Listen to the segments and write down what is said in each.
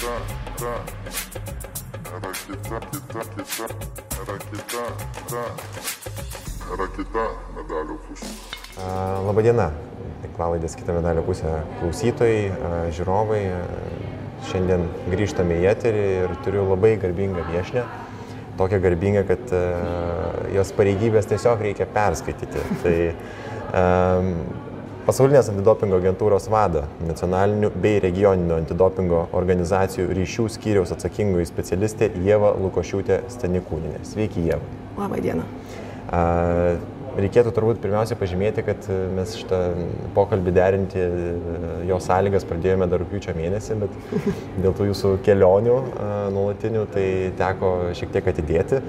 kita, kita, yra kita, kita, kita, yra kita medalio pusė. Labadiena, tinklalaidės kita medalio pusė klausytojai, žiūrovai. Šiandien grįžtame į eterį ir turiu labai garbingą viešinę. Tokią garbingą, kad jos pareigybės tiesiog reikia perskaityti. Tai um, Pasaulinės antidopingo agentūros vada, nacionalinių bei regioninio antidopingo organizacijų ryšių skyriaus atsakingoji specialistė Jėva Lukošiūtė Stanikūninė. Sveiki, Jėva. Labą dieną. Reikėtų turbūt pirmiausia pažymėti, kad mes šitą pokalbį derinti jo sąlygas pradėjome dar rūpiučio mėnesį, bet dėl tų jūsų kelionių nuolatinių tai teko šiek tiek atidėti.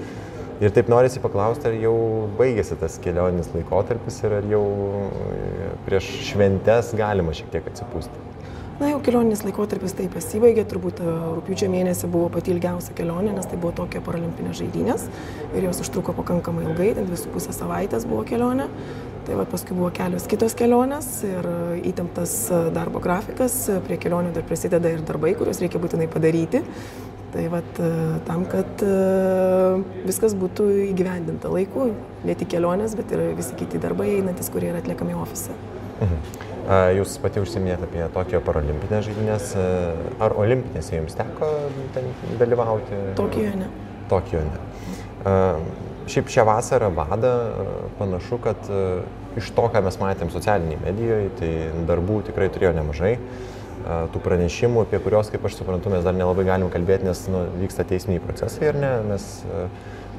Ir taip norisi paklausti, ar jau baigėsi tas kelioninis laikotarpis ir ar jau prieš šventes galima šiek tiek atsipūsti. Na jau kelioninis laikotarpis tai pasibaigė, turbūt rūpiučio mėnesį buvo pati ilgiausia kelionė, nes tai buvo tokia paralimpinė žaidynės ir jos užtruko pakankamai ilgai, ten dvi su pusę savaitės buvo kelionė. Tai va, paskui buvo kelios kitos kelionės ir įtemptas darbo grafikas, prie kelionių dar prisideda ir darbai, kuriuos reikia būtinai padaryti. Tai vat, tam, kad viskas būtų įgyvendinta laiku, ne tik kelionės, bet ir visi kiti darbai einantis, kurie yra atliekami ofise. Mhm. Jūs pati užsiminėte apie Tokijo paralimpinės žaidynės. Ar olimpinėse jums teko ten dalyvauti? Tokijoje ne. Tokijoje ne. Šiaip šią vasarą vada panašu, kad iš to, ką mes matėm socialiniai medijoje, tai darbų tikrai turėjo nemažai tų pranešimų, apie kuriuos, kaip aš suprantu, mes dar nelabai galim kalbėti, nes nu, vyksta teisminiai procesai ir ne, mes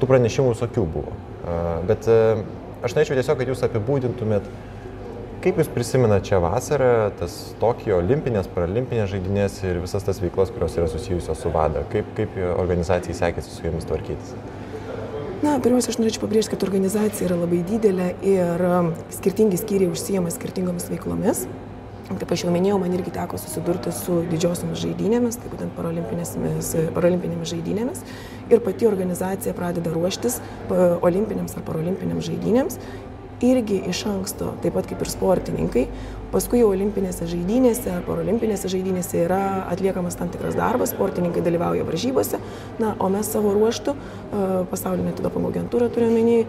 tų pranešimų visokių buvo. Bet aš norėčiau tiesiog, kad jūs apibūdintumėt, kaip jūs prisimenate čia vasarą, tas Tokijo olimpinės, paralimpinės žaidynės ir visas tas veiklas, kurios yra susijusios su VADA, kaip, kaip organizacijai sekėsi su jomis tvarkytis? Na, pirmiausia, aš norėčiau pabrėžti, kad organizacija yra labai didelė ir skirtingi skyriai užsijama skirtingomis veiklomis. Kaip aš jau minėjau, man irgi teko susidurti su didžiosiomis žaidynėmis, tai būtent paralimpinėmis žaidynėmis. Ir pati organizacija pradeda ruoštis olimpinėms ar paralimpinėms žaidynėms irgi iš anksto, taip pat kaip ir sportininkai. Paskui jau olimpinėse žaidynėse ar paralimpinėse žaidynėse yra atliekamas tam tikras darbas, sportininkai dalyvauja varžybose, na, o mes savo ruoštų, pasaulinė antidopingo agentūra turiuomenį,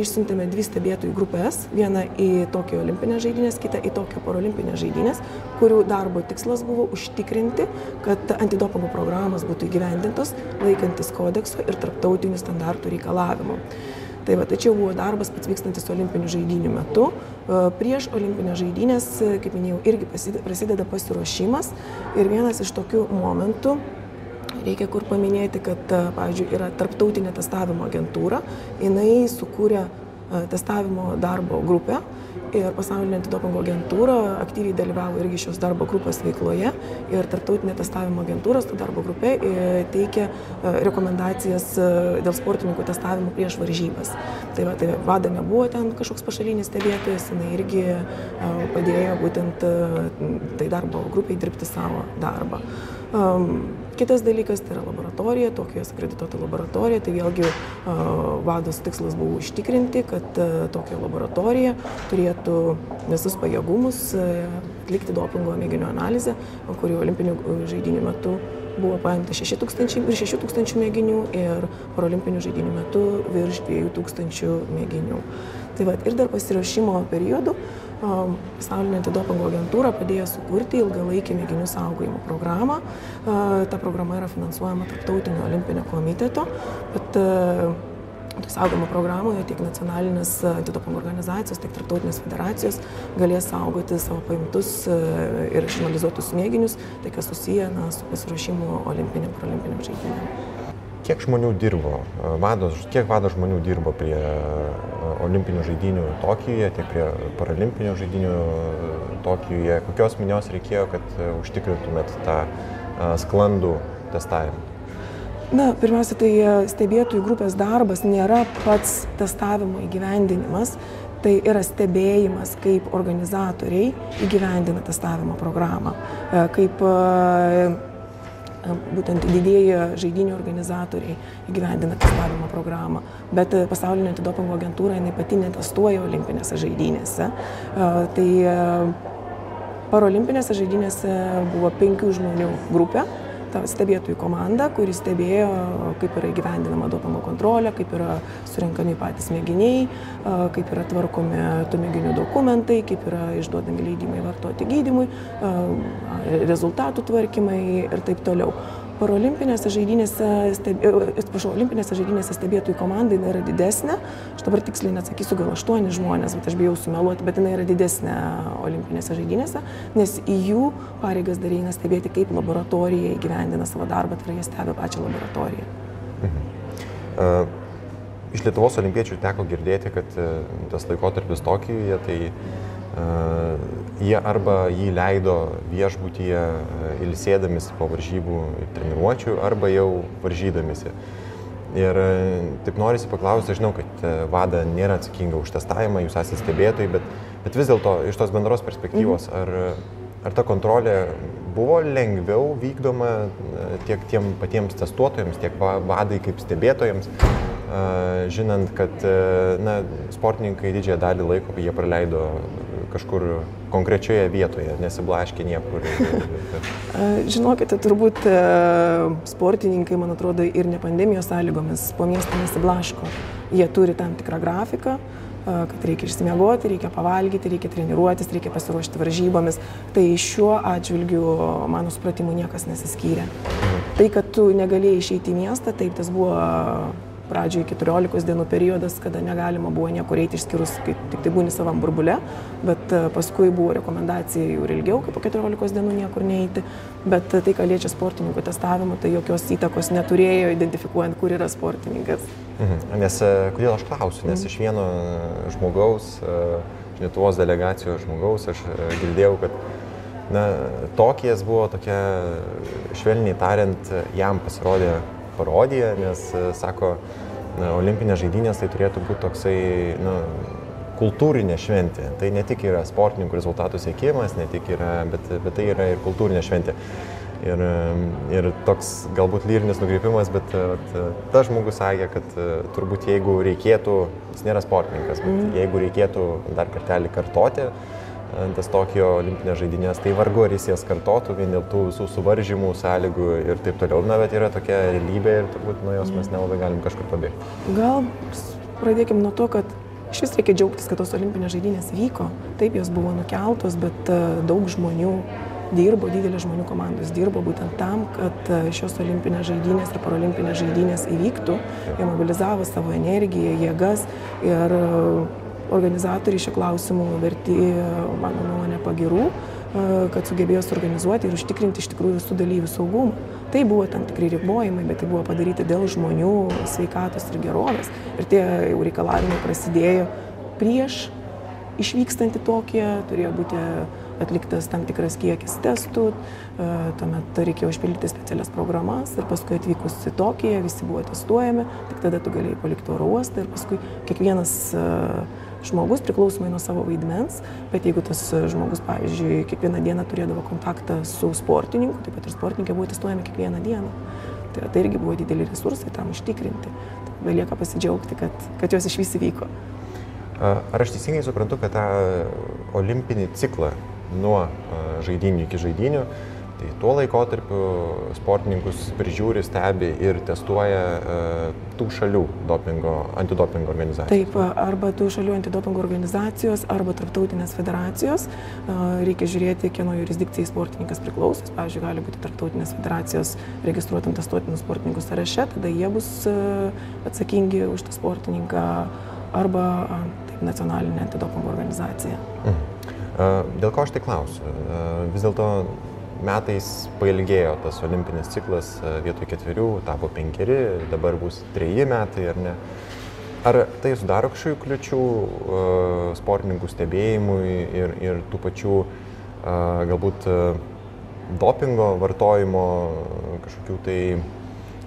išsiuntėme dvi stebėtojų grupės, vieną į Tokijo olimpinės žaidynės, kitą į Tokijo paralimpinės žaidynės, kurių darbo tikslas buvo užtikrinti, kad antidopingo programos būtų įgyvendintos laikantis kodekso ir tarptautinių standartų reikalavimų. Tai va, tačiau buvo darbas pats vykstantis olimpinių žaidynių metu. Prieš olimpinės žaidynės, kaip minėjau, irgi prasideda pasiruošimas. Ir vienas iš tokių momentų, reikia kur paminėti, kad, pavyzdžiui, yra tarptautinė testavimo agentūra. Jinai sukūrė testavimo darbo grupę ir pasaulinė antidopingo agentūra aktyviai dalyvavo irgi šios darbo grupės veikloje ir tarptautinė testavimo agentūros ta darbo grupė teikia rekomendacijas dėl sportininkų testavimo prieš varžybas. Tai, va, tai vada nebuvo ten kažkoks pašalinis stebėtojas, jinai irgi padėjo būtent tai darbo grupiai dirbti savo darbą. Kitas dalykas tai yra laboratorija, Tokijos akredituota laboratorija, tai vėlgi uh, vados tikslas buvo užtikrinti, kad uh, tokia laboratorija turėtų visus pajėgumus uh, atlikti dopingo mėginio analizę, kuri olimpinių žaidinių metu buvo paimta 6 tūkstančiai, virš 6 tūkstančių mėginių ir parolimpinių žaidinių metu virš 2 tūkstančių mėginių. Tai va, ir dar pasiruošimo periodu pasaulinė antidopingo agentūra padėjo sukurti ilgalaikį mėginių saugojimo programą. Ta programa yra finansuojama Tarptautinio olimpinio komiteto, bet Tai saugojimo programoje tiek nacionalinės antidopingo organizacijos, tiek tarptautinės federacijos galės saugoti savo paimtus ir išanalizuotus mėginius, tai kas susiję na, su pasiruošimu olimpiniam, paralimpiniam žaidynėm. Kiek žmonių dirbo, vados, kiek vado žmonių dirbo prie olimpinių žaidinių Tokijoje, tiek prie paralimpinių žaidinių Tokijoje, kokios minios reikėjo, kad užtikrintumėt tą sklandų testavimą? Na, pirmiausia, tai stebėtojų grupės darbas nėra pats testavimo įgyvendinimas, tai yra stebėjimas, kaip organizatoriai įgyvendina testavimo programą, kaip būtent didieji žaidinių organizatoriai įgyvendina testavimo programą. Bet pasaulinė antidopingo agentūra jinai pati netestuoja olimpinėse žaidynėse. Tai parolimpinėse žaidynėse buvo penkių žmonių grupė. Ta stebėtojų komanda, kuri stebėjo, kaip yra įgyvendinama dopingo kontrolė, kaip yra surinkami patys mėginiai, kaip yra tvarkomi tų mėginių dokumentai, kaip yra išduodami leidimai vartoti gydimui, rezultatų tvarkymai ir taip toliau. Parolimpinėse žaidynėse, stebė, atsiprašau, olimpinėse žaidynėse stebėtojų komanda yra didesnė. Aš dabar tiksliai neatsakysiu, gal aštuoni žmonės, bet aš bijau sumeluoti, bet jinai yra didesnė olimpinėse žaidynėse, nes į jų pareigas dar eina stebėti, kaip laboratorija įgyvendina savo darbą, tai jie stebi pačią laboratoriją. Mhm. Uh, iš Lietuvos olimpiečių teko girdėti, kad uh, tas laikotarpis Tokijuje, tai uh, jie arba jį leido viešbutyje e, ilsėdamisi po varžybų ir treniruočių, arba jau varžydamisi. Ir e, taip norisi paklausti, žinau, kad e, vada nėra atsakinga už testavimą, jūs esate stebėtojai, bet, bet vis dėlto iš tos bendros perspektyvos, mhm. ar, ar ta kontrolė buvo lengviau vykdoma tiek tiem patiems testuotojams, tiek vadai kaip stebėtojams, žinant, kad na, sportininkai didžiąją dalį laiko jie praleido kažkur konkrečioje vietoje, nesiblaškė niekur. Žinokite, turbūt sportininkai, man atrodo, ir ne pandemijos sąlygomis po miestą nesiblaško. Jie turi tam tikrą grafiką, kad reikia išsimiegoti, reikia pavalgyti, reikia treniruotis, reikia pasiruošti varžybomis. Tai šiuo atžvilgiu, mano supratimu, niekas nesiskyrė. Mhm. Tai, kad tu negalėjai išeiti į miestą, taip tas buvo pradžioje 14 dienų periodas, kada negalima buvo niekur eiti išskyrus, kai tik tai būni savam burbule, bet e, paskui buvo rekomendacija jau ilgiau, kaip po 14 dienų niekur neiti, bet tai, ką liečia sportininkų testavimą, tai jokios įtakos neturėjo identifikuojant, kur yra sportininkas. Mhm. Nes e, kodėl aš klausiu, nes mhm. iš vieno žmogaus, iš e, Lietuvos delegacijos žmogaus, aš girdėjau, kad na, Tokijas buvo tokia, švelniai tariant, jam pasirodė parodija, nes, e, sako, na, olimpinės žaidynės tai turėtų būti toksai, na, kultūrinė šventė. Tai ne tik yra sportininkų rezultatų siekimas, ne tik yra, bet, bet tai yra ir kultūrinė šventė. Ir, e, ir toks galbūt lyrinis nukreipimas, bet e, tas žmogus sakė, kad turbūt jeigu reikėtų, jis nėra sportininkas, bet mm. jeigu reikėtų dar kartelį kartoti, tas Tokijo olimpinės žaidynės, tai vargu ar jis jas kartotų vien dėl tų visų suvaržymų, sąlygų ir taip toliau. Na, bet yra tokia realybė ir turbūt nuo jos mes nelabai galim kažkur pabėgti. Gal pradėkime nuo to, kad iš vis reikia džiaugtis, kad tos olimpinės žaidynės vyko. Taip, jos buvo nukeltos, bet e, daug žmonių dirbo, didelės žmonių komandos dirbo būtent tam, kad e, šios olimpinės žaidynės ir paralimpinės žaidynės įvyktų. Jie mobilizavo savo energiją, jėgas ir Organizatoriai šio klausimų verti, mano nuomonė, pagirų, e, kad sugebėjo suorganizuoti ir užtikrinti iš tikrųjų visų dalyvių saugumą. Tai buvo tam tikri ribojimai, bet tai buvo padaryti dėl žmonių sveikatos ir gerovės. Ir tie jau reikalavimai prasidėjo prieš išvykstant į Tokiją, turėjo būti atliktas tam tikras kiekis testų, e, tuomet reikėjo užpildyti specialias programas ir paskui atvykus į Tokiją visi buvo testuojami, tik tada tu galėjai palikti oro uostą ir paskui kiekvienas uh, žmogus priklausomai nuo savo vaidmens, bet jeigu tas žmogus, pavyzdžiui, kiekvieną dieną turėdavo kontaktą su sportininku, taip pat ir sportininkė buvo testuojami kiekvieną dieną. Tai, tai irgi buvo dideli resursai tam užtikrinti. Tai belieka pasidžiaugti, kad, kad jos iš vis įvyko. Ar aš teisingai suprantu, kad tą olimpinį ciklą nuo žaidinių iki žaidinių Tai tuo laikotarpiu sportininkus prižiūri, stebi ir testuoja uh, tų šalių dopingo, antidopingo organizacijos. Taip, arba tų šalių antidopingo organizacijos, arba tarptautinės federacijos. Uh, reikia žiūrėti, kieno jurisdikcijai sportininkas priklausys. Pavyzdžiui, gali būti tarptautinės federacijos registruotam testuotinų sportininkų sąraše, tada jie bus uh, atsakingi už tą sportininką, arba taip, nacionalinė antidopingo organizacija. Mhm. Dėl ko aš tai klausiu? Vis dėlto metais pailgėjo tas olimpinis ciklas, e, vietoj ketverių tapo penkeri, dabar bus treji metai ar ne. Ar tai sudaro kažkokių kliučių uh, sportininkų stebėjimui ir, ir tų pačių uh, galbūt dopingo vartojimo kažkokių tai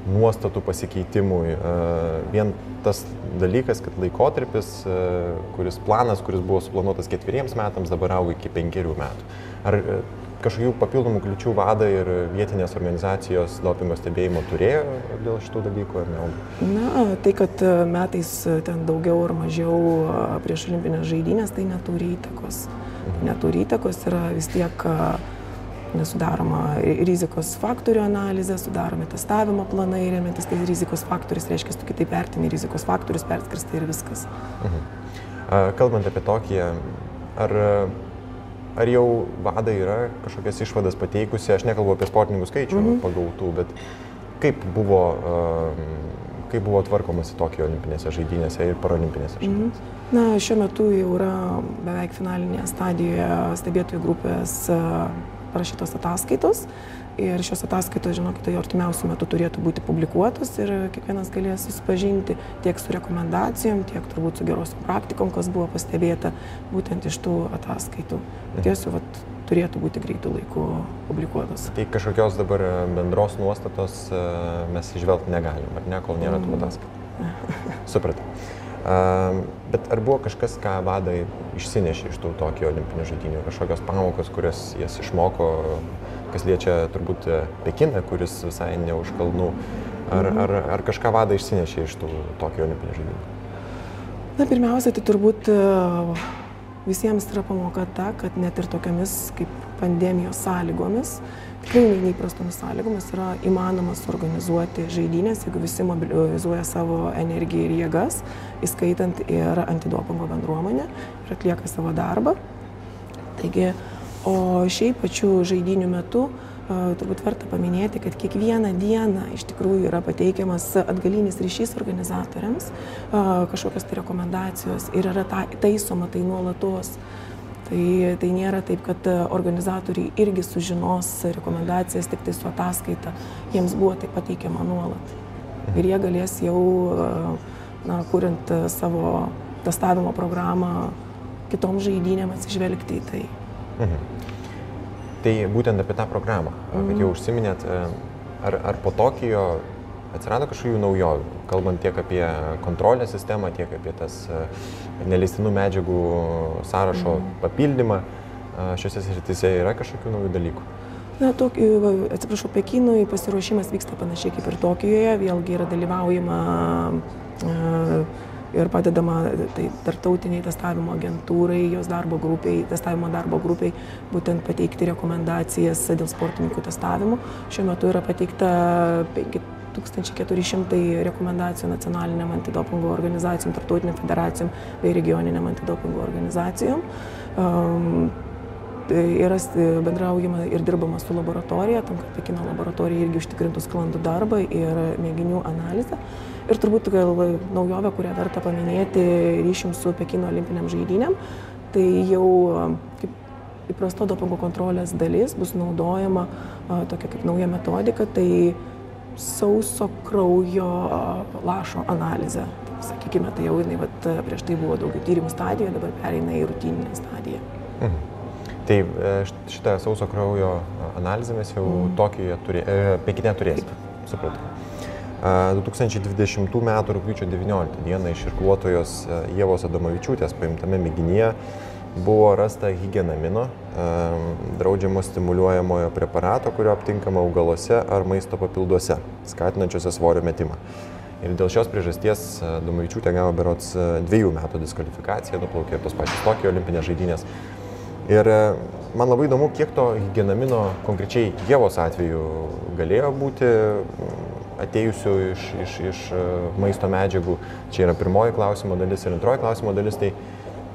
nuostatų pasikeitimui. Vien tas dalykas, kad laikotarpis, kuris planas, kuris buvo suplanuotas ketveriems metams, dabar auga iki penkerių metų. Ar kažkokių papildomų kliučių vada ir vietinės organizacijos dopingo stebėjimo turėjo dėl šitų dalykų ar ne? Na, tai, kad e, metais e, ten daugiau ar mažiau e, prieš olimpinės žaidynės, tai neturi įtakos. Mhm. Neturi įtakos yra vis tiek sudaroma rizikos faktorių analizė, sudaromi testavimo planai, remiantis tais rizikos faktoriais, reiškia, tu kitaip vertini rizikos faktorius, perskristai ir viskas. Mhm. Kalbant apie tokį, ar, ar jau vadai yra kažkokias išvadas pateikusi, aš nekalbu apie sportininkų skaičių mhm. pagautų, bet kaip buvo, kaip buvo tvarkomasi Tokijo olimpinėse žaidynėse ir paralimpinėse mhm. žaidynėse? Mhm. Na, šiuo metu jau yra beveik finalinėje stadijoje stebėtojų grupės parašytos ataskaitos. Ir šios ataskaitos, žinokite, jau artimiausių metų turėtų būti publikuotos ir kiekvienas galės susipažinti tiek su rekomendacijom, tiek turbūt su gerosiom praktikom, kas buvo pastebėta būtent iš tų ataskaitų. Mhm. Tiesiog vat, turėtų būti greitų laikų publikuotos. Tai kažkokios dabar bendros nuostatos e, mes išvelgti negalim, ar ne, kol nėra tų mm. ataskaitų. Supratau. Bet ar buvo kažkas, ką vadai išsinešė iš tų Tokijo olimpinių žaidynių, kažkokios pamokos, kurias jas išmoko, kas liečia turbūt Pekiną, kuris visai ne už kalnų, ar, mhm. ar, ar kažką vadai išsinešė iš tų Tokijo olimpinių žaidynių? Na, pirmiausia, tai turbūt visiems yra pamoka ta, kad net ir tokiamis kaip pandemijos sąlygomis, tikrai neįprastomis sąlygomis yra įmanoma suorganizuoti žaidynės, jeigu visi mobilizuoja savo energiją ir jėgas, įskaitant ir antidopingo bendruomenę ir atlieka savo darbą. Taigi, o šiaip pačių žaidinių metu turbūt verta paminėti, kad kiekvieną dieną iš tikrųjų yra pateikiamas atgalinis ryšys organizatoriams, kažkokios tai rekomendacijos ir yra ta, taisoma tai nuolatos. Tai, tai nėra taip, kad organizatoriai irgi sužinos rekomendacijas tik tai su ataskaita, jiems buvo tai pateikiama nuolat. Ir jie galės jau, na, kuriant savo testavimo programą, kitom žaidynėm atsižvelgti į tai. Mhm. Tai būtent apie tą programą, mhm. kad jau užsiminėt, ar, ar po Tokijo atsirado kažkokių naujovių, kalbant tiek apie kontrolės sistemą, tiek apie tas neleistinų medžiagų sąrašo mm. papildymą. Šiuose srityse yra kažkokių naujų dalykų. Na, tok, atsiprašau, Pekinui pasiruošimas vyksta panašiai kaip ir Tokijoje, vėlgi yra dalyvaujama uh, ir padedama tai, tartautiniai testavimo agentūrai, jos darbo grupiai, testavimo darbo grupiai, būtent pateikti rekomendacijas dėl sportininkų testavimo. Šiuo metu yra pateikta 1400 rekomendacijų nacionaliniam antidopingo organizacijom, tarptautiniam federacijom bei regioniniam antidopingo organizacijom. Um, yra bendraujama ir dirbama su laboratorija, tam, kad Pekino laboratorija irgi užtikrintų sklandų darbą ir mėginių analizę. Ir turbūt gal naujovė, kurią verta paminėti ryšim su Pekino olimpiniam žaidynėm, tai jau kaip įprasto dopingo kontrolės dalis bus naudojama a, tokia kaip nauja metodika, tai sauso kraujo lašo analizę. Sakykime, tai jau jinai vat, prieš tai buvo daugiau tyrimų stadijoje, dabar pereina į rutininę stadiją. Mhm. Tai e, šitą sauso kraujo analizę mes jau mhm. Tokijoje turė, e, Pekine turėsime. Supratau. 2020 m. rūpiučio 19 d. iširkluotojos e, Jėvos Adomavičiūtės paimtame mėginyje buvo rasta higienamino, draudžiamo stimuliuojamojo preparato, kurio aptinkama augaluose ar maisto papilduose, skatinančiuose svorio metimą. Ir dėl šios priežasties Domavičiūtė gavo berots dviejų metų diskvalifikaciją, nuplaukė ir tos pačios Tokijo olimpinės žaidynės. Ir man labai įdomu, kiek to higienamino konkrečiai Jėvos atveju galėjo būti atėjusių iš, iš, iš maisto medžiagų. Čia yra pirmoji klausimo dalis ir antroji klausimo dalis. Tai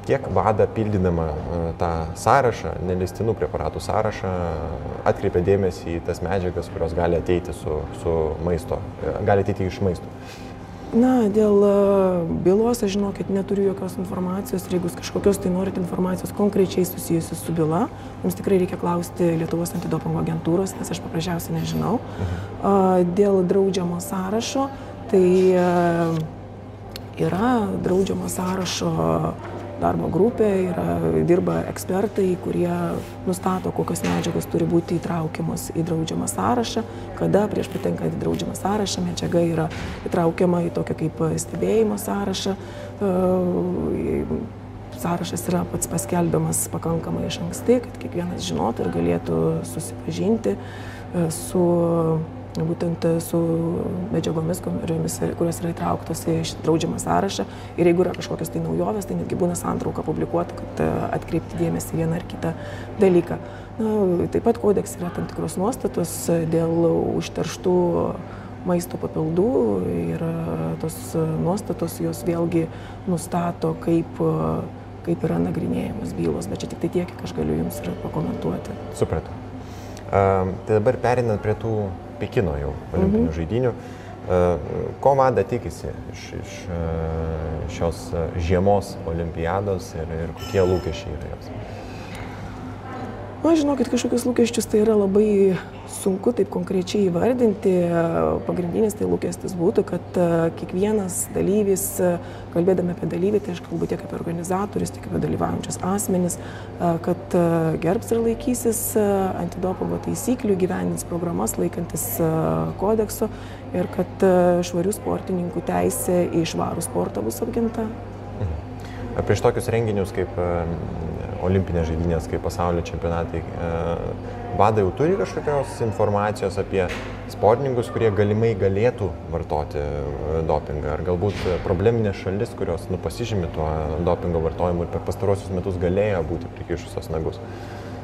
kiek vada pildydama e, tą sąrašą, neleistinų preparatų sąrašą, atkreipia dėmesį į tas medžiagas, kurios gali ateiti su, su maisto, e, gali ateiti iš maisto. Na, dėl e, bylos, aš žinokit, neturiu jokios informacijos ir jeigu kažkokios tai norite informacijos konkrečiai susijusios su byla, jums tikrai reikia klausti Lietuvos antidopingo agentūros, nes aš paprasčiausiai nežinau. Mhm. Dėl draudžiamo sąrašo, tai yra draudžiamo sąrašo darbo grupė, yra, dirba ekspertai, kurie nustato, kokios medžiagos turi būti įtraukiamos į draudžiamą sąrašą, kada prieš patenkant į draudžiamą sąrašą medžiaga yra įtraukiama į tokią kaip stebėjimo sąrašą. E, sąrašas yra pats paskelbiamas pakankamai iš anksti, kad kiekvienas žinotų ir galėtų susipažinti e, su būtent su medžiagomis, kurios, kurios yra įtrauktos į draudžiamą sąrašą. Ir jeigu yra kažkokios tai naujovės, tai netgi būna santrauka publikuota, kad atkreipti dėmesį vieną ar kitą dalyką. Na, taip pat kodeks yra tam tikros nuostatos dėl užterštų maisto papildų ir tos nuostatos jos vėlgi nustato, kaip, kaip yra nagrinėjamos bylos, bet čia tik tai tiek, kiek aš galiu Jums ir pakomentuoti. Supratau. Uh, tai dabar perinant prie tų Pekino jau olimpinių mhm. žaidinių, uh, ko vada tikisi iš, iš uh, šios žiemos olimpiados ir, ir kokie lūkesčiai yra jos? Na, žinokit, kažkokius lūkesčius tai yra labai sunku taip konkrečiai įvardinti. Pagrindinis tai lūkestis būtų, kad e, kiekvienas dalyvis, e, kalbėdami apie dalyvį, tai aš kalbu tiek apie organizatorius, tiek apie dalyvaujančius asmenis, e, kad gerbs ir laikysis antidopingo taisyklių, gyvenins programas laikantis kodekso ir kad švarių sportininkų teisė į švarų sportą bus apginta. Mhm. Prieš tokius renginius kaip olimpinės žaidynės, kaip pasaulio čempionatai, e, vadai jau turi kažkokios informacijos apie sportininkus, kurie galimai galėtų vartoti e, dopingą, ar galbūt probleminės šalis, kurios nu, pasižymi tuo dopingo vartojimu ir per pastarosius metus galėjo būti prikišusios nagus.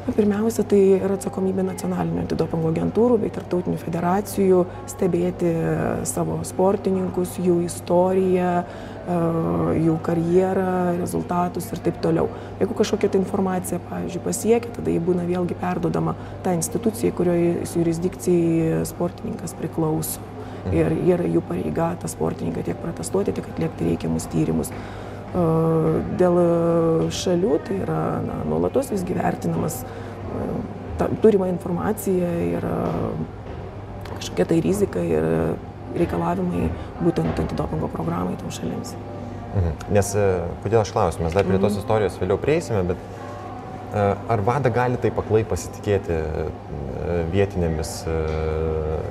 Pirmiausia, tai yra atsakomybė nacionalinių antidopingo agentūrų bei tarptautinių federacijų stebėti savo sportininkus, jų istoriją, jų karjerą, rezultatus ir taip toliau. Jeigu kažkokia tai informacija, pavyzdžiui, pasiekia, tada jį būna vėlgi perdodama tą instituciją, kurioje jurisdikcijai sportininkas priklauso. Mhm. Ir yra jų pareiga tą sportininką tiek protestuoti, tiek atliekti reikiamus tyrimus. Dėl šalių tai yra na, nuolatos visgi vertinamas ta, turima informacija ir kažkokia tai rizika ir reikalavimai būtent antidopingo programai tom šalims. Mhm. Nes e, kodėl aš klausiu, mes dar prie tos mhm. istorijos vėliau prieisime, bet e, ar vada gali taip aklai pasitikėti e, vietinėmis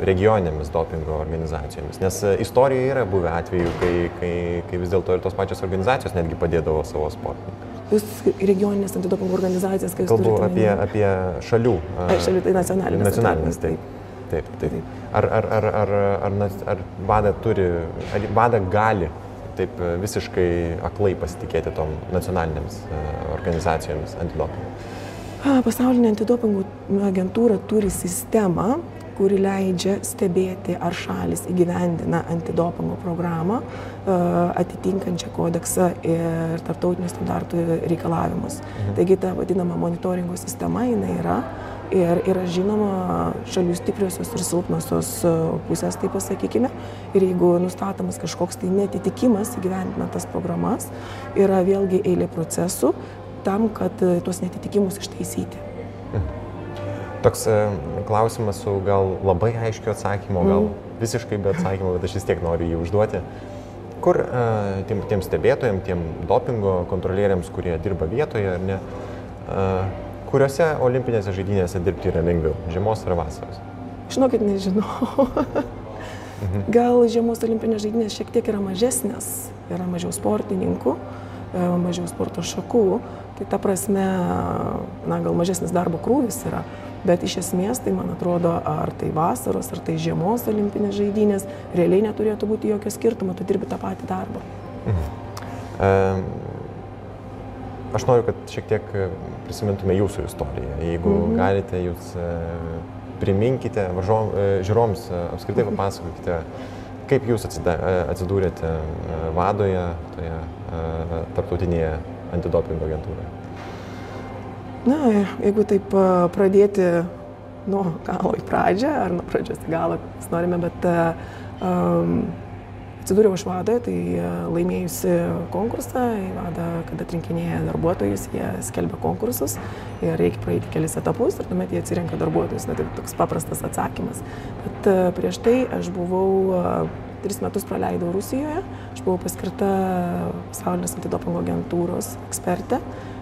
regioninėmis dopingo organizacijomis? Nes istorijoje yra buvę atvejų, kai, kai, kai vis dėlto ir tos pačios organizacijos netgi padėdavo savo sportininkams. Jūs regioninės antidopingo organizacijas, kai jūs kalbu apie, apie šalių. A, šalių, tai nacionalinės. Nacionalinės, taip. taip. Taip, taip. Ar, ar, ar, ar, ar, ar vada turi, ar vada gali taip visiškai aklai pasitikėti tom nacionalinėms e, organizacijomis antidopingo? Pasaulinė antidopingo agentūra turi sistemą, kuri leidžia stebėti, ar šalis įgyvendina antidopingo programą e, atitinkančią kodeksą ir tarptautinių standartų reikalavimus. Mhm. Taigi ta vadinama monitoringo sistema jinai yra ir yra žinoma šalių stipriosios ir silpnosios e, pusės, taip pasakykime. Ir jeigu nustatomas kažkoks tai netitikimas įgyvendinant tas programas, yra vėlgi eilė procesų tam, kad e, tuos netitikimus ištaisyti. Mhm. Toks e, klausimas su gal labai aiškiu atsakymu, gal mm. visiškai be atsakymo, bet aš vis tiek noriu jį užduoti. Kur tiem, tiem stebėtojams, tiem dopingo kontrolieriams, kurie dirba vietoje, ar ne, Kuriuose olimpinėse žaidynėse dirbti yra lengviau - žiemos ar vasaros? Žinokit, nežinau. mhm. Gal žiemos olimpinės žaidynės šiek tiek yra mažesnės, yra mažiau sportininkų, e, mažiau sporto šakų, tai ta prasme, na, gal mažesnis darbo krūvis yra, bet iš esmės tai man atrodo, ar tai vasaros, ar tai žiemos olimpinės žaidynės, realiai neturėtų būti jokio skirtumo, tu dirbi tą patį darbą. Mhm. Um, Aš noriu, kad šiek tiek e, prisimintume jūsų istoriją. Jeigu mhm. galite, jūs e, priminkite varžom, e, žiūroms, apskritai mhm. papasakokite, kaip jūs atsidūrėte vadoje, toje tarptautinėje antidopingo agentūroje. Na, jeigu taip pradėti nuo galo į pradžią, ar nuo pradžios į galą, mes norime, bet um, Atsidūriau aš vadoje, tai e, laimėjusi konkursą, į vadą, kada atrinkinėja darbuotojus, jie skelbia konkursus ir reikia praeiti kelis etapus ir tuomet jie atsirenka darbuotojus. Na, tai toks paprastas atsakymas. Bet e, prieš tai aš buvau e, tris metus praleidau Rusijoje, aš buvau paskirta pasaulinės antidopingo agentūros ekspertė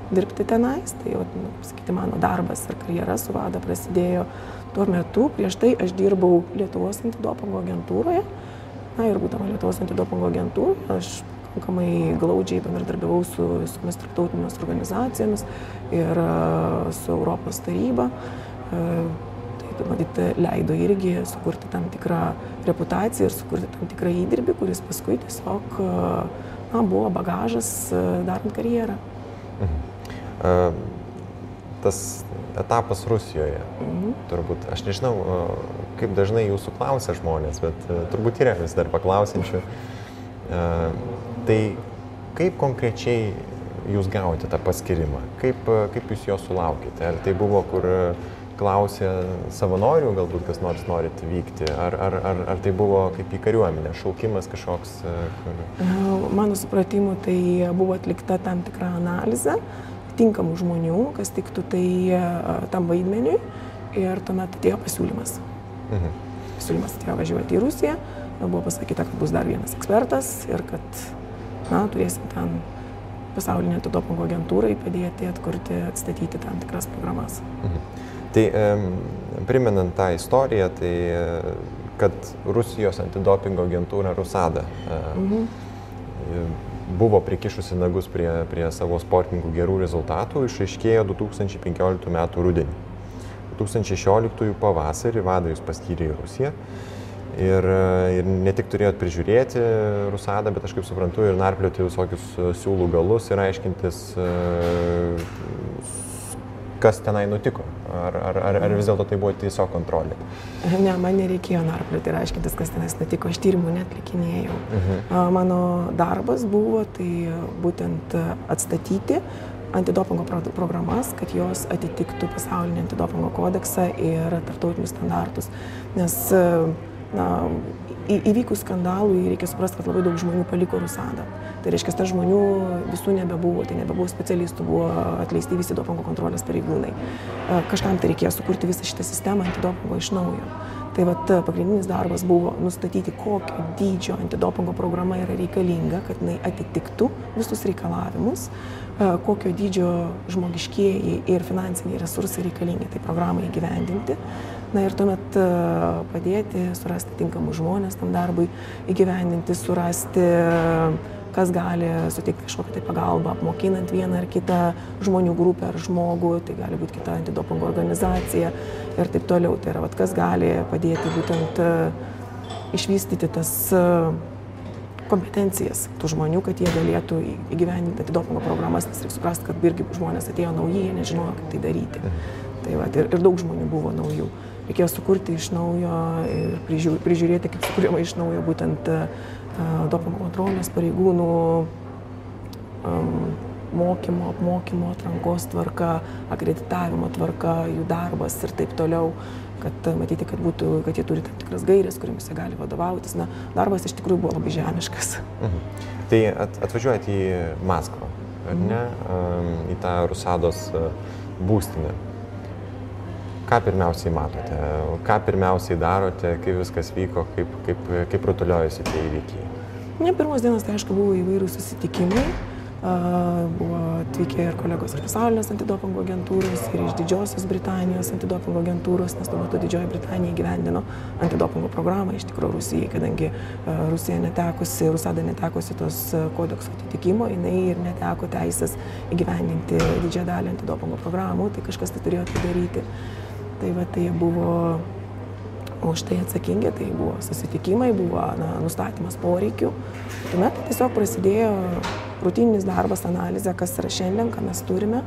dirbti tenais, tai nu, sakyti, mano darbas ir karjera su vada prasidėjo tuo metu, prieš tai aš dirbau Lietuvos antidopingo agentūroje, Na ir būdama Lietuvos antidopingo agentų, aš pakankamai glaudžiai bendradarbiavau su visomis tarptautinėmis organizacijomis ir su Europos taryba. Tai tai matyt leido irgi sukurti tam tikrą reputaciją ir sukurti tam tikrą įdirbį, kuris paskui tiesiog na, buvo bagažas darant karjerą. Mhm. Uh, tas etapas Rusijoje, mhm. turbūt, aš nežinau, kaip dažnai jūsų klausia žmonės, bet turbūt yra vis dar paklausinčių. Uh, tai kaip konkrečiai jūs gavote tą paskirimą? Kaip, kaip jūs jo sulaukite? Ar tai buvo, kur klausė savanorių, galbūt kas nors norit vykti, ar, ar, ar, ar tai buvo kaip į kariuomenę, šaukimas kažkoks? Kur... Mano supratimu, tai buvo atlikta tam tikra analizė tinkamų žmonių, kas tiktų tai tam vaidmeniui ir tuomet atėjo pasiūlymas. Mhm. Pasiūlymas atėjo važiuoti į Rusiją, buvo pasakyta, kad bus dar vienas ekspertas ir kad na, turėsim ten pasaulinė antidopingo agentūrai padėti atkurti, atstatyti tam tikras programas. Mhm. Tai priminant tą istoriją, tai kad Rusijos antidopingo agentūra Rusada mhm. Buvo prikišusi nagus prie, prie savo sportininkų gerų rezultatų, išaiškėjo 2015 m. rudenį. 2016 pavasarį vadai jūs paskyrė į Rusiją. Ir, ir ne tik turėjot prižiūrėti Rusadą, bet aš kaip suprantu ir narplioti visokius siūlų galus ir aiškintis, kas tenai nutiko. Ar, ar, ar, ar vis dėlto tai buvo tiesiog kontrolė? Ne, man nereikėjo narplioti ir aiškintis, kas tenais nutiko. Aš tyrimų netlikinėjau. Mhm. Mano darbas buvo tai būtent atstatyti antidopingo programas, kad jos atitiktų pasaulinį antidopingo kodeksą ir tartautinius standartus. Nes na, įvykus skandalui reikia suprasti, kad labai daug žmonių paliko Rusadą. Tai reiškia, tas žmonių visų nebebuvo, tai nebebuvo specialistų, buvo atleisti visi dopingo kontrolės pareigūnai. Kažkam tai reikėjo sukurti visą šitą sistemą antidopingo iš naujo. Tai vat pagrindinis darbas buvo nustatyti, kokio dydžio antidopingo programa yra reikalinga, kad jinai atitiktų visus reikalavimus, kokio dydžio žmogiškieji ir finansiniai resursai reikalingi tai programai įgyvendinti. Na ir tuomet e, padėti, surasti tinkamus žmonės tam darbui įgyvendinti, surasti kas gali suteikti kažkokią tai pagalbą, apmokinant vieną ar kitą žmonių grupę ar žmogų, tai gali būti kita antidopingo organizacija ir taip toliau. Tai yra, vat, kas gali padėti būtent e, išvystyti tas e, kompetencijas tų žmonių, kad jie galėtų įgyvendinti antidopingo programas, nes reikia suprasti, kad irgi žmonės atėjo nauji, jie nežinojo, kaip tai daryti. Mhm. Tai va, ir, ir daug žmonių buvo naujų reikėjo sukurti iš naujo ir prižiūrėti, kaip sukūrima iš naujo būtent dopingo kontrolės pareigūnų um, mokymo, apmokymo, atrankos tvarka, akreditavimo tvarka, jų darbas ir taip toliau, kad matyti, kad, būtų, kad jie turi tam tikras gairės, kuriamis jie gali vadovautis. Na, darbas iš tikrųjų buvo labai žemiškas. Mhm. Tai at, atvažiuojate į Maskvą, ar ne, mhm. į tą Rusados būstinę ką pirmiausiai matote, ką pirmiausiai darote, kaip viskas vyko, kaip, kaip, kaip rutuliojasi tie įvykiai? Ne, pirmos dienos tai aišku buvo įvairių susitikimai. Buvo atvykę ir kolegos iš pasaulinės antidopingo agentūros, ir iš Didžiosios Britanijos antidopingo agentūros, nes tuo metu Didžioji Britanija įgyvendino antidopingo programą iš tikrųjų Rusijai, kadangi Rusija netekusi, Rusada netekusi tos kodekso atitikimo, jinai ir neteko teisės įgyvendinti didžiąją dalį antidopingo programų, tai kažkas tai turėjo tai daryti. Tai va tai buvo už tai atsakingi, tai buvo susitikimai, buvo na, nustatymas poreikių. Tuomet tiesiog prasidėjo rutininis darbas, analizė, kas yra šiandien, ką mes turime,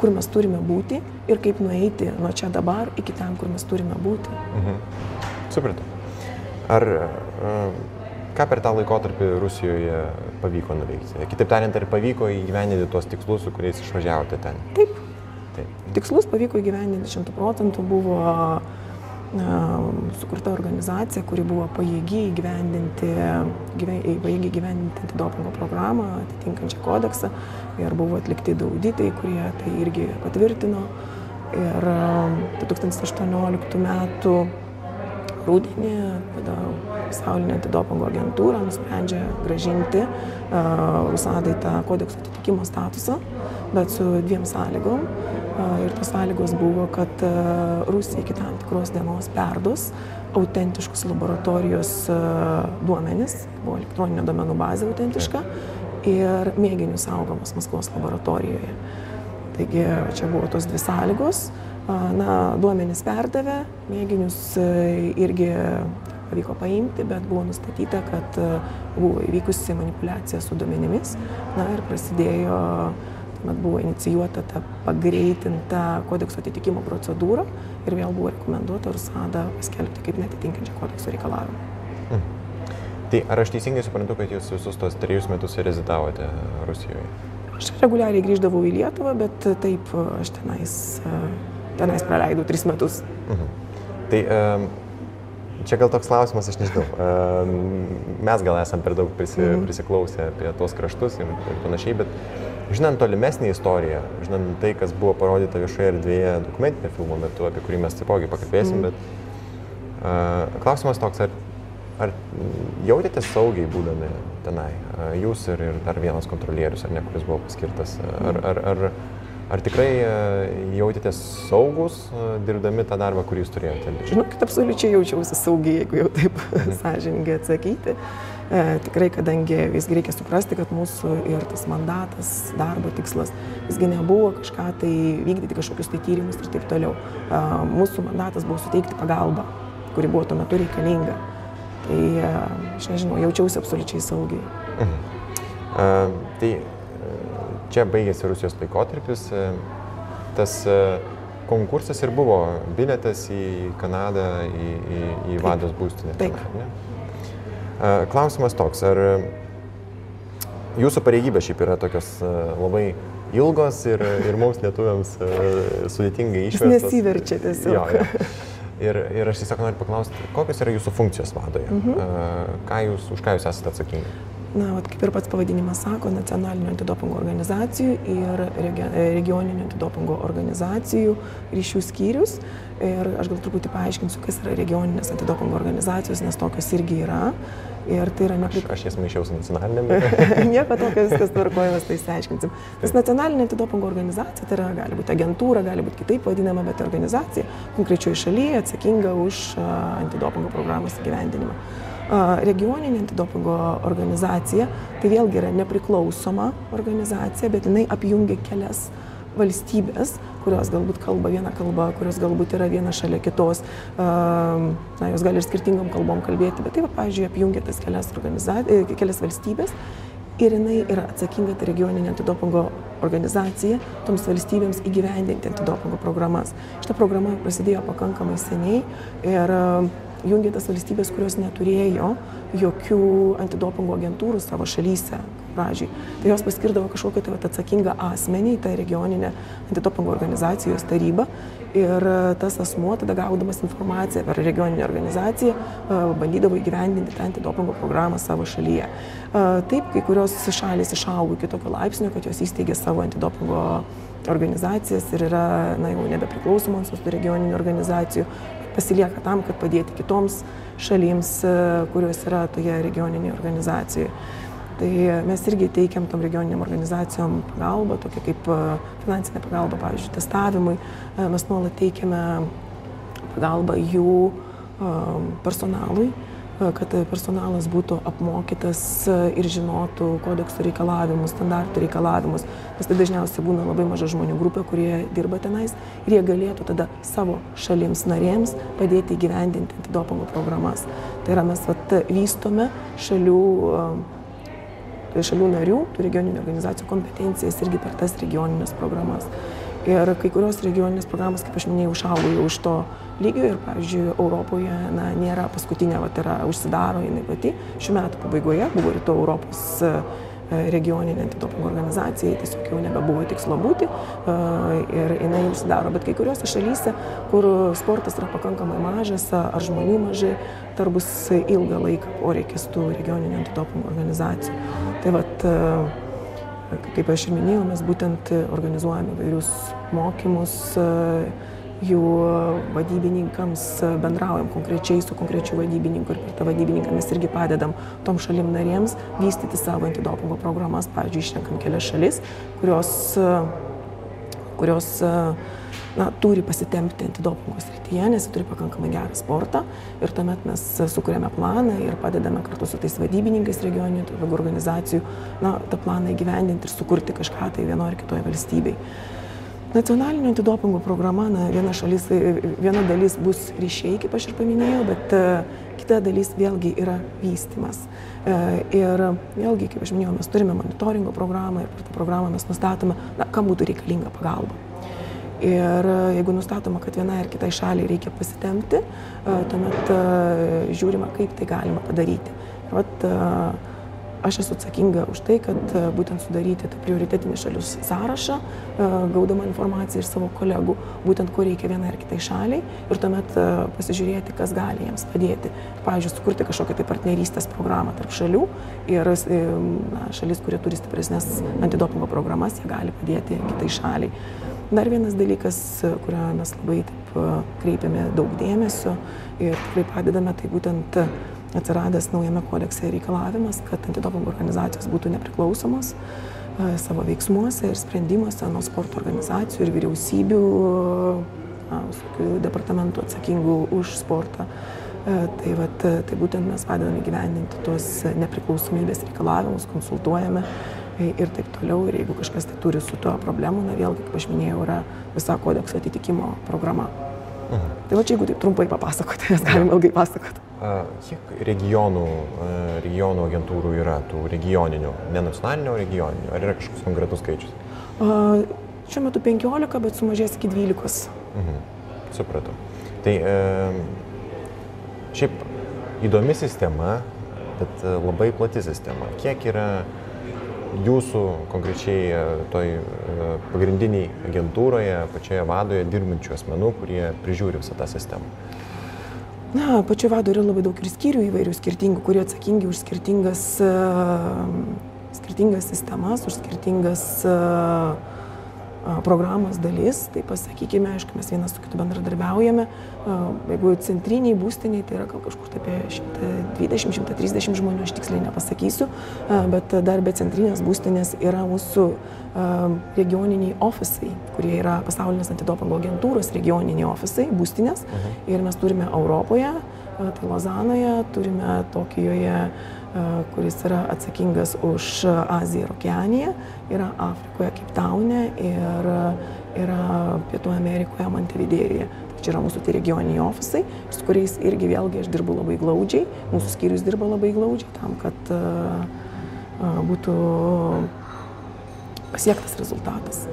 kur mes turime būti ir kaip nueiti nuo čia dabar iki ten, kur mes turime būti. Mhm. Supratau. Ar ką per tą laikotarpį Rusijoje pavyko nuveikti? Kitaip tariant, ar pavyko įgyvendinti tuos tikslus, su kuriais išvažiavote ten? Taip, Taip. Tikslus pavyko įgyvendinti 100 procentų, buvo sukurta organizacija, kuri buvo pajėgi įgyvendinti, pajėgi įgyvendinti antidopingo programą, atitinkančią kodeksą ir buvo atlikti du auditai, kurie tai irgi patvirtino. Ir 2018 metų rūdienį tada pasaulinė antidopingo agentūra nusprendžia gražinti uh, USADai tą kodekso atitikimo statusą, bet su dviem sąlygom. Ir tos sąlygos buvo, kad Rusija iki tam tikros dienos perduos autentiškus laboratorijos duomenis, buvo elektroninė domenų bazė autentiška ir mėginius saugomas Maskvos laboratorijoje. Taigi čia buvo tos dvi sąlygos. Na, duomenys perdavė, mėginius irgi pavyko paimti, bet buvo nustatyta, kad buvo įvykusi manipulacija su duomenimis. Na ir prasidėjo, tuomet buvo inicijuota ta pagreitinta kodekso atitikimo procedūra ir vėl buvo rekomenduota Ursadą paskelbti kaip netitinkančią kodekso reikalavimą. Mhm. Tai ar aš teisingai suprantu, kad jūs visus tos trejus metus rezidavote Rusijoje? Aš reguliariai grįždavau į Lietuvą, bet taip aš tenais, tenais praleidau tris metus. Mhm. Tai um, čia gal toks klausimas, aš nežinau. Mes gal esam per daug prisi, mhm. prisiklausę apie tuos kraštus ir, ir panašiai, bet žinant tolimesnį istoriją, žinant tai, kas buvo parodyta viešoje erdvėje dokumentinio filmo metu, apie kurį mes taipogi pakalbėsim, mhm. bet uh, klausimas toks, ar Ar jautėte saugiai būdami tenai? Jūs ir, ir dar vienas kontrolierius, ar ne, kuris buvo paskirtas. Ar, ar, ar, ar tikrai jautėte saugus dirbdami tą darbą, kurį jūs turėjote? Žinokit, absoliučiai jaučiausi saugiai, jeigu jau taip mhm. sąžininkai atsakyti. E, tikrai, kadangi visgi reikia suprasti, kad mūsų ir tas mandatas, darbo tikslas, visgi nebuvo kažką tai vykdyti, kažkokius tai tyrimus ir taip toliau. E, mūsų mandatas buvo suteikti pagalbą, kuri buvo tuo metu reikalinga. Tai aš nežinau, jaučiausi absoliučiai saugiai. Mhm. Uh, tai čia baigėsi Rusijos laikotarpis. Tas konkursas ir buvo biletas į Kanadą, į, į, į vados būstinę. Taip. Ne? Klausimas toks, ar jūsų pareigybės šiaip yra tokios labai ilgos ir, ir mums lietuviams sudėtingai išverstos? Nesiverčia tiesiog. Jo, jo. Ir, ir aš tiesiog noriu paklausti, kokios yra jūsų funkcijos vadoje? Mhm. Ką jūs, už ką jūs esate atsakingi? Na, vat, kaip ir pats pavadinimas sako, nacionalinių antidopingo organizacijų ir regioninių antidopingo organizacijų ryšių skyrius. Ir aš gal truputį paaiškinsiu, kas yra regioninės antidopingo organizacijos, nes tokios irgi yra. Ir tai yra neprik... Aš, jas maišiau su nacionalinėm. Nieko tokio, viskas tvarkojamas, tai išsiaiškinsim. Nes nacionalinė antidopingo organizacija, tai yra, gali būti agentūra, gali būti kitaip vadinama, bet organizacija konkrečioje šalyje atsakinga už antidopingo programos įgyvendinimą. Regioninė antidopingo organizacija, tai vėlgi yra nepriklausoma organizacija, bet jinai apjungia kelias valstybės, kurios galbūt kalba vieną kalbą, kurios galbūt yra viena šalia kitos, na, jos gali ir skirtingom kalbom kalbėti, bet taip, pavyzdžiui, apjungia tas kelias, e, kelias valstybės ir jinai yra atsakinga tai regioninė antidopingo organizacija toms valstybėms įgyvendinti antidopingo programas. Šita programa prasidėjo pakankamai seniai ir jungia tas valstybės, kurios neturėjo jokių antidopingo agentūrų savo šalyse pradžiai. Tai jos paskirdavo kažkokią tai atsakingą asmenį į tą regioninę antidopingo organizacijos tarybą ir tas asmuo tada gaudamas informaciją per regioninę organizaciją bandydavo įgyvendinti tą antidopingo programą savo šalyje. Taip, kai kurios šalis išaugo iki tokio laipsnio, kad jos įsteigė savo antidopingo organizacijas ir yra na, jau nebepriklausomos tų regioninių organizacijų, pasilieka tam, kad padėti kitoms šalims, e, kurios yra toje regioninėje organizacijoje. Tai mes irgi teikiam tom regioniniam organizacijom pagalbą, tokia kaip e, finansinė pagalba, pavyzdžiui, testavimui. E, mes nuolat teikiame pagalbą jų personalui, kad personalas būtų apmokytas ir žinotų kodekso reikalavimus, standartų reikalavimus, nes tai dažniausiai būna labai maža žmonių grupė, kurie dirba tenais ir jie galėtų tada savo šalims narėms padėti įgyvendinti antidopingo programas. Tai yra mes vat, vystome šalių šalių narių, tų regioninių organizacijų kompetencijas irgi per tas regioninės programas. Ir kai kurios regioninės programos, kaip aš minėjau, išaugo jau iš to lygio ir, pavyzdžiui, Europoje na, nėra paskutinė, va, yra užsidaro jinai pati. Šiuo metu pabaigoje buvo rytų Europos e, regioninė antidopingo organizacija, tiesiog jau nebebuvo tikslo būti e, ir jinai užsidaro. Bet kai kuriuose šalyse, kur sportas yra pakankamai mažas ar žmonių mažai, dar bus ilgą laiką poreikis tų regioninių antidopingo organizacijų. Tai vat, Kaip aš ir minėjau, mes būtent organizuojame vairius mokymus jų vadybininkams, bendraujam konkrečiai su konkrečiu vadybininku ir per tą vadybininką mes irgi padedam tom šalim narėms vystyti savo antidopingo programas. Pavyzdžiui, išrenkam kelias šalis, kurios, kurios na, turi pasitempti antidopingo srityje, nes jie turi pakankamai gerą sportą ir tuomet mes sukūrėme planą ir padedame kartu su tais vadybininkais regioninių organizacijų na, tą planą įgyvendinti ir sukurti kažką tai vienoje ar kitoje valstybėje. Nacionalinio antidopingo programa, na, viena, šalis, viena dalis bus ryšiai, kaip aš ir paminėjau, bet kita dalis vėlgi yra vystimas. Ir vėlgi, kaip aš minėjau, mes turime monitoringo programą ir per tą programą mes nustatome, na, kam būtų reikalinga pagalba. Ir jeigu nustatoma, kad vienai ar kitai šaliai reikia pasitemti, tuomet žiūrima, kaip tai galima padaryti. Ir vat, aš esu atsakinga už tai, kad e, būtent sudaryti tą prioritetinį šalių sąrašą, e, gaudama informaciją iš savo kolegų, būtent ko reikia vienai ar kitai šaliai ir tuomet e, pasižiūrėti, kas gali jiems padėti. Pavyzdžiui, sukurti kažkokią tai partnerystės programą tarp šalių ir na, šalis, kurie turi stipresnės antidopingo programas, jie gali padėti kitai šaliai. Dar vienas dalykas, kurio mes labai taip kreipiame daug dėmesio ir tikrai padedame, tai būtent atsiradęs naujame kodekse reikalavimas, kad antidopingo organizacijos būtų nepriklausomos e, savo veiksmuose ir sprendimuose nuo sporto organizacijų ir vyriausybių, na, departamentų atsakingų už sportą. E, tai, vat, tai būtent mes padedame gyvendinti tuos nepriklausomybės reikalavimus, konsultuojame ir taip toliau. Ir jeigu kažkas tai turi su tuo problemų, na vėlgi, kaip aš minėjau, yra visa kodekso atitikimo programa. Mhm. Tai va čia jeigu taip trumpai papasakoti, mes galime ilgai pasakoti. Kiek regionų, regionų agentūrų yra tų regioninių, ne nacionalinių, regioninių? Ar yra kažkoks konkretus skaičius? A, šiuo metu 15, bet sumažės iki 12. Mhm. Supratau. Tai e, šiaip įdomi sistema, bet e, labai plati sistema. Kiek yra jūsų konkrečiai e, toj e, pagrindiniai agentūroje, pačioje vadoje dirbančių asmenų, kurie prižiūri visą tą sistemą? Na, pačio vado yra labai daug ir skyrių įvairių skirtingų, kurie atsakingi už skirtingas, skirtingas sistemas, už skirtingas uh, programos dalis, tai pasakykime, aišku, mes vienas su kitu bendradarbiaujame. Jeigu centriniai būstiniai, tai yra kažkur apie 120-130 žmonių, aš tiksliai nepasakysiu, bet dar be centrinės būstinės yra mūsų regioniniai ofisai, kurie yra pasaulinės antidopingo agentūros regioniniai ofisai, būstinės. Uh mhm. Ir mes turime Europoje, tai Lozanoje, turime Tokijoje, kuris yra atsakingas už Aziją ir Okeaniją, yra Afrikoje, Kiptaune ir yra Pietų Amerikoje, Montevidėjoje. Tai čia yra mūsų tie regioniniai ofisai, su kuriais irgi vėlgi aš dirbu labai glaudžiai, mūsų skyrius dirba labai glaudžiai tam, kad būtų pasiektas rezultatas.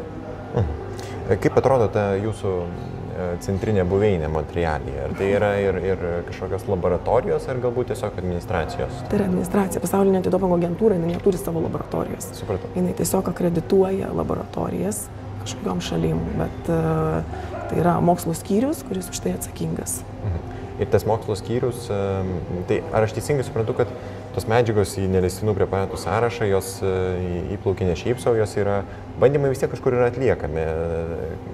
Mhm. Kaip atrodo ta jūsų E, centrinė buveinė Montrealyje? Ar tai yra ir, ir kažkokios laboratorijos, ar galbūt tiesiog administracijos? Tai yra administracija. Pasaulinė antidopingo agentūra neturi savo laboratorijos. Supratau. Jis tiesiog akredituoja laboratorijas kažkokiam šalim, bet uh, tai yra mokslo skyrius, kuris už tai atsakingas. Mhm. Ir tas mokslo skyrius, tai ar aš teisingai suprantu, kad tos medžiagos į neleistinų preparatų sąrašą, jos e, įplaukia ne šiaip savo, jos yra, bandymai vis tiek kažkur yra atliekami,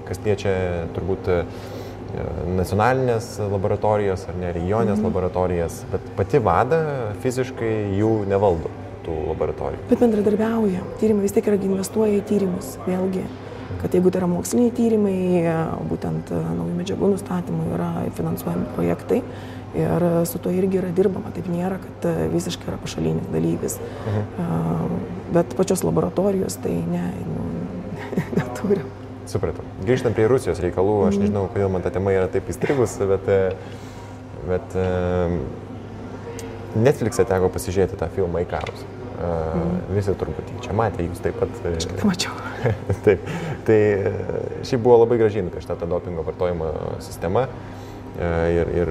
kas liečia turbūt e, nacionalinės laboratorijos ar ne regioninės mhm. laboratorijas, bet pati vada fiziškai jų nevaldo tų laboratorijų. Bet bendradarbiauja, tyrimai vis tiek yra investuoja į tyrimus, vėlgi kad jeigu tai yra moksliniai tyrimai, būtent e, naujų medžiagų nustatymui yra finansuojami projektai ir su tuo irgi yra dirbama, taip nėra, kad e, visiškai yra pašalinis dalyvis. Mhm. Bet pačios laboratorijos tai ne, nu, neturim. Supratau. Grįžtant prie Rusijos reikalų, aš mhm. nežinau, kodėl man ta tema yra taip įstrigus, bet, e, bet Netflix'e teko pasižiūrėti tą filmą Ikarus. Mm. Visi turbūt čia matė, jūs taip pat. Aš tai mačiau. taip. Tai šiaip buvo labai gražiai nupiešta ta dopingo vartojimo sistema. Ir, ir